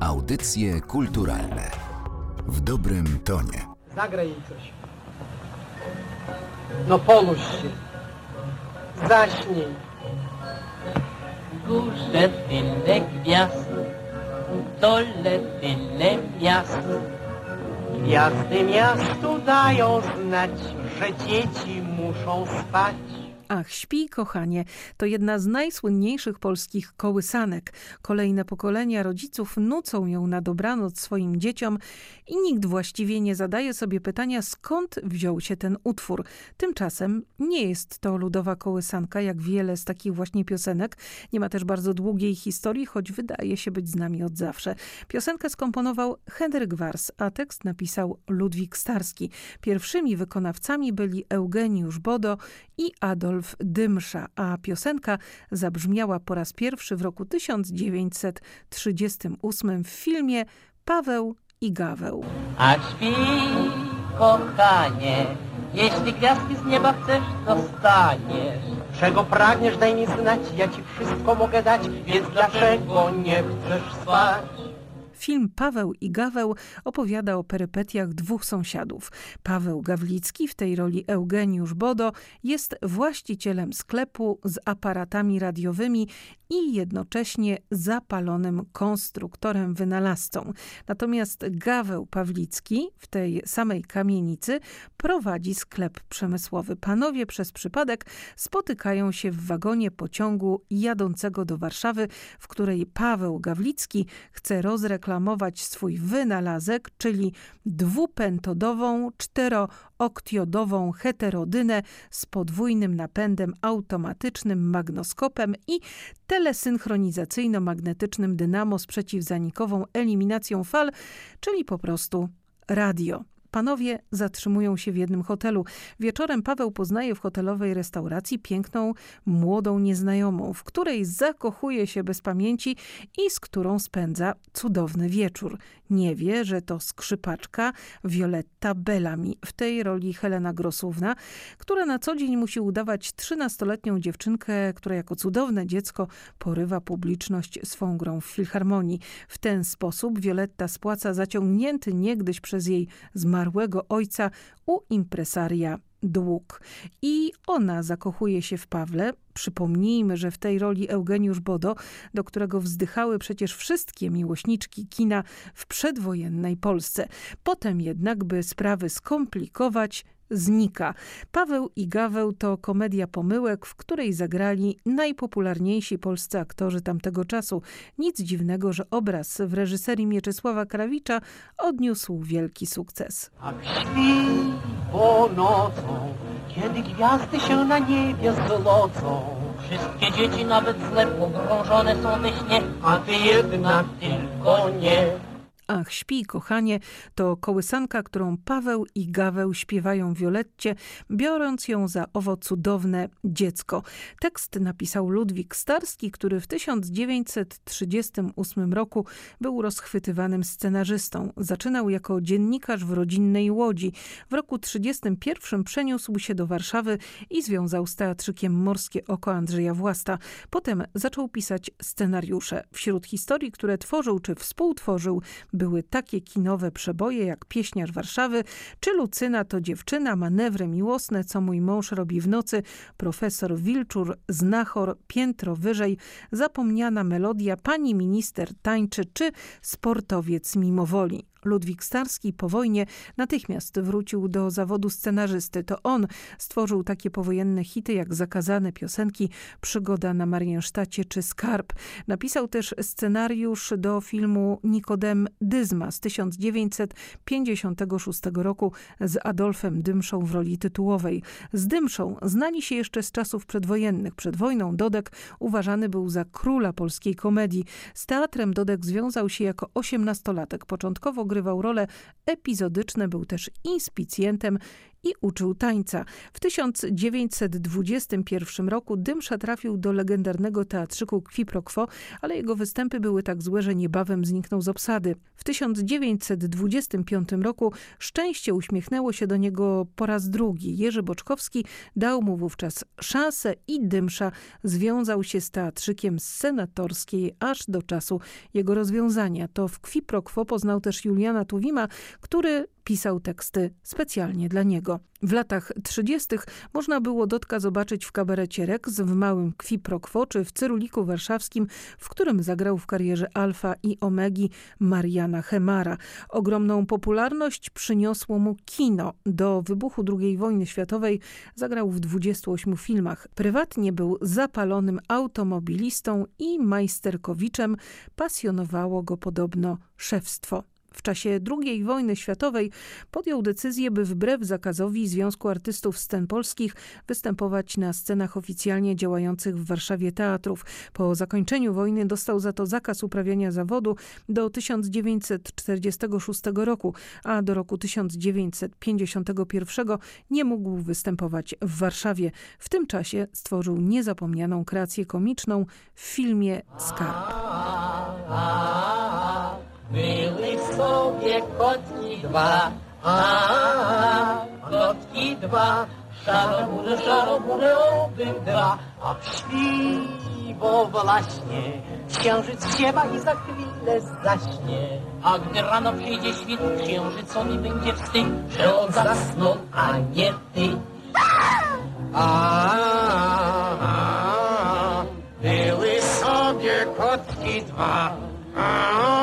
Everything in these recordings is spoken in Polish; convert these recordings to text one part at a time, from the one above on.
Audycje kulturalne w dobrym tonie. Zagraj jej coś. No ponuś się. Zaśnij. W górze tyle gwiazd, dole tyle miast. Gwiazdy miastu dają znać, że dzieci muszą spać. Ach, śpi, kochanie, to jedna z najsłynniejszych polskich kołysanek. Kolejne pokolenia rodziców nucą ją na dobranoc swoim dzieciom i nikt właściwie nie zadaje sobie pytania, skąd wziął się ten utwór. Tymczasem nie jest to ludowa kołysanka, jak wiele z takich właśnie piosenek. Nie ma też bardzo długiej historii, choć wydaje się być z nami od zawsze. Piosenkę skomponował Henryk Wars, a tekst napisał Ludwik Starski. Pierwszymi wykonawcami byli Eugeniusz Bodo i Adolf Dymsza, a piosenka zabrzmiała po raz pierwszy w roku 1938 w filmie Paweł i Gaweł. A śpi, kochanie, jeśli gwiazdki z nieba chcesz, dostaniesz. Czego pragniesz, daj mi znać, ja ci wszystko mogę dać, więc dlaczego nie chcesz spać? Film Paweł i Gaweł opowiada o perypetiach dwóch sąsiadów. Paweł Gawlicki, w tej roli Eugeniusz Bodo, jest właścicielem sklepu z aparatami radiowymi i jednocześnie zapalonym konstruktorem wynalazcą. Natomiast Gaweł Pawlicki w tej samej kamienicy prowadzi sklep przemysłowy. Panowie przez przypadek spotykają się w wagonie pociągu jadącego do Warszawy, w której Paweł Gawlicki chce rozreklamować swój wynalazek, czyli dwupentodową, czterooktiodową heterodynę z podwójnym napędem automatycznym, magnoskopem i telesynchronizacyjno-magnetycznym dynamo z przeciwzanikową eliminacją fal, czyli po prostu radio. Panowie zatrzymują się w jednym hotelu. Wieczorem Paweł poznaje w hotelowej restauracji piękną, młodą nieznajomą, w której zakochuje się bez pamięci i z którą spędza cudowny wieczór. Nie wie, że to skrzypaczka Violetta Bellamy, w tej roli Helena Grosówna, która na co dzień musi udawać trzynastoletnią dziewczynkę, która jako cudowne dziecko porywa publiczność swą grą w filharmonii. W ten sposób Violetta spłaca zaciągnięty niegdyś przez jej zmarłego ojca u impresaria dług. I ona zakochuje się w Pawle. Przypomnijmy, że w tej roli Eugeniusz Bodo, do którego wzdychały przecież wszystkie miłośniczki kina w przedwojennej Polsce. Potem jednak, by sprawy skomplikować, znika. Paweł i Gaweł to komedia pomyłek, w której zagrali najpopularniejsi polscy aktorzy tamtego czasu. Nic dziwnego, że obraz w reżyserii Mieczysława Krawicza odniósł wielki sukces. A śpi, bo nocą, kiedy gwiazdy się na niebie zlocą, Wszystkie dzieci, nawet złe, pogrążone są we śnie, a ty jednak tylko nie. Ach, śpi, kochanie, to kołysanka, którą Paweł i Gaweł śpiewają Violetcie, biorąc ją za owo cudowne dziecko. Tekst napisał Ludwik Starski, który w 1938 roku był rozchwytywanym scenarzystą. Zaczynał jako dziennikarz w rodzinnej Łodzi. W roku 1931 przeniósł się do Warszawy i związał z teatrzykiem Morskie Oko Andrzeja Własta. Potem zaczął pisać scenariusze. Wśród historii, które tworzył czy współtworzył, były takie kinowe przeboje jak Pieśniarz Warszawy, czy Lucyna to dziewczyna, manewry miłosne, co mój mąż robi w nocy, profesor Wilczur, Znachor, Piętro wyżej, zapomniana melodia, pani minister tańczy, czy sportowiec mimowoli. Ludwik Starski po wojnie natychmiast wrócił do zawodu scenarzysty. To on stworzył takie powojenne hity jak Zakazane piosenki, Przygoda na Mariensztacie czy Skarb. Napisał też scenariusz do filmu Nikodem Dyzma z 1956 roku z Adolfem Dymszą w roli tytułowej. Z Dymszą znali się jeszcze z czasów przedwojennych. Przed wojną Dodek uważany był za króla polskiej komedii. Z teatrem Dodek związał się jako osiemnastolatek. Początkowo grywał role epizodyczne, był też inspicjentem i uczył tańca. W 1921 roku Dymsza trafił do legendarnego teatrzyku Qui Pro Quo, ale jego występy były tak złe, że niebawem zniknął z obsady. W 1925 roku szczęście uśmiechnęło się do niego po raz drugi. Jerzy Boczkowski dał mu wówczas szansę i Dymsza związał się z teatrzykiem z senatorskiej aż do czasu jego rozwiązania. To w Qui Pro Quo poznał też Juliana Tuwima, który pisał teksty specjalnie dla niego. W latach 30. można było Dotka zobaczyć w kabarecie Rex, w Małym Kwi Pro Quo czy w Cyruliku Warszawskim, w którym zagrał w karierze Alfa i Omegi Mariana Hemara. Ogromną popularność przyniosło mu kino. Do wybuchu II wojny światowej zagrał w 28 filmach. Prywatnie był zapalonym automobilistą i majsterkowiczem. Pasjonowało go podobno szewstwo. W czasie II wojny światowej podjął decyzję, by wbrew zakazowi Związku Artystów Scen Polskich występować na scenach oficjalnie działających w Warszawie teatrów. Po zakończeniu wojny dostał za to zakaz uprawiania zawodu do 1946 roku, a do roku 1951 nie mógł występować w Warszawie. W tym czasie stworzył niezapomnianą kreację komiczną w filmie Skarb. Były sobie kotki dwa, a kotki dwa, szarobure, szarobure obydwa, a w śpiwo właśnie księżyc siewa i za chwilę zaśnie. A gdy rano przyjdzie świt księżycowi będzie wstyd, że on zasnął, a nie ty. A, a, były sobie kotki dwa, a,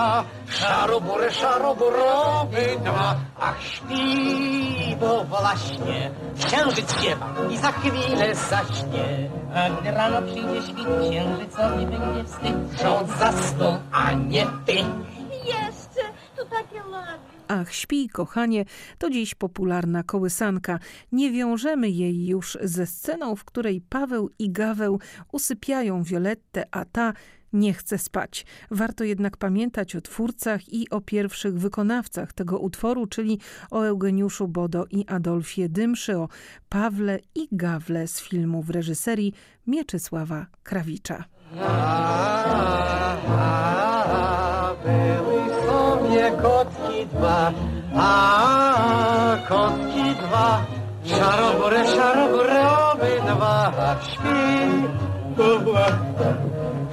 dwa, szarobure, szaroborowy dwa, ach śpiwo właśnie, księżyc śpiewa i za chwilę zaśnie. A gdy rano przyjdzie świt księżycowi będzie wstyd, że on zasnął, a nie ty. Jeszcze, to takie ładne. Ach, śpij, kochanie, to dziś popularna kołysanka. Nie wiążemy jej już ze sceną, w której Paweł i Gaweł usypiają Violettę, a ta nie chce spać. Warto jednak pamiętać o twórcach i o pierwszych wykonawcach tego utworu, czyli o Eugeniuszu Bodo i Adolfie Dymszy, o Pawle i Gawle z filmu w reżyserii Mieczysława Krawicza. Sobie kotki dwa, a kotki dwa, szarobore, szarobore obydwa, śpi,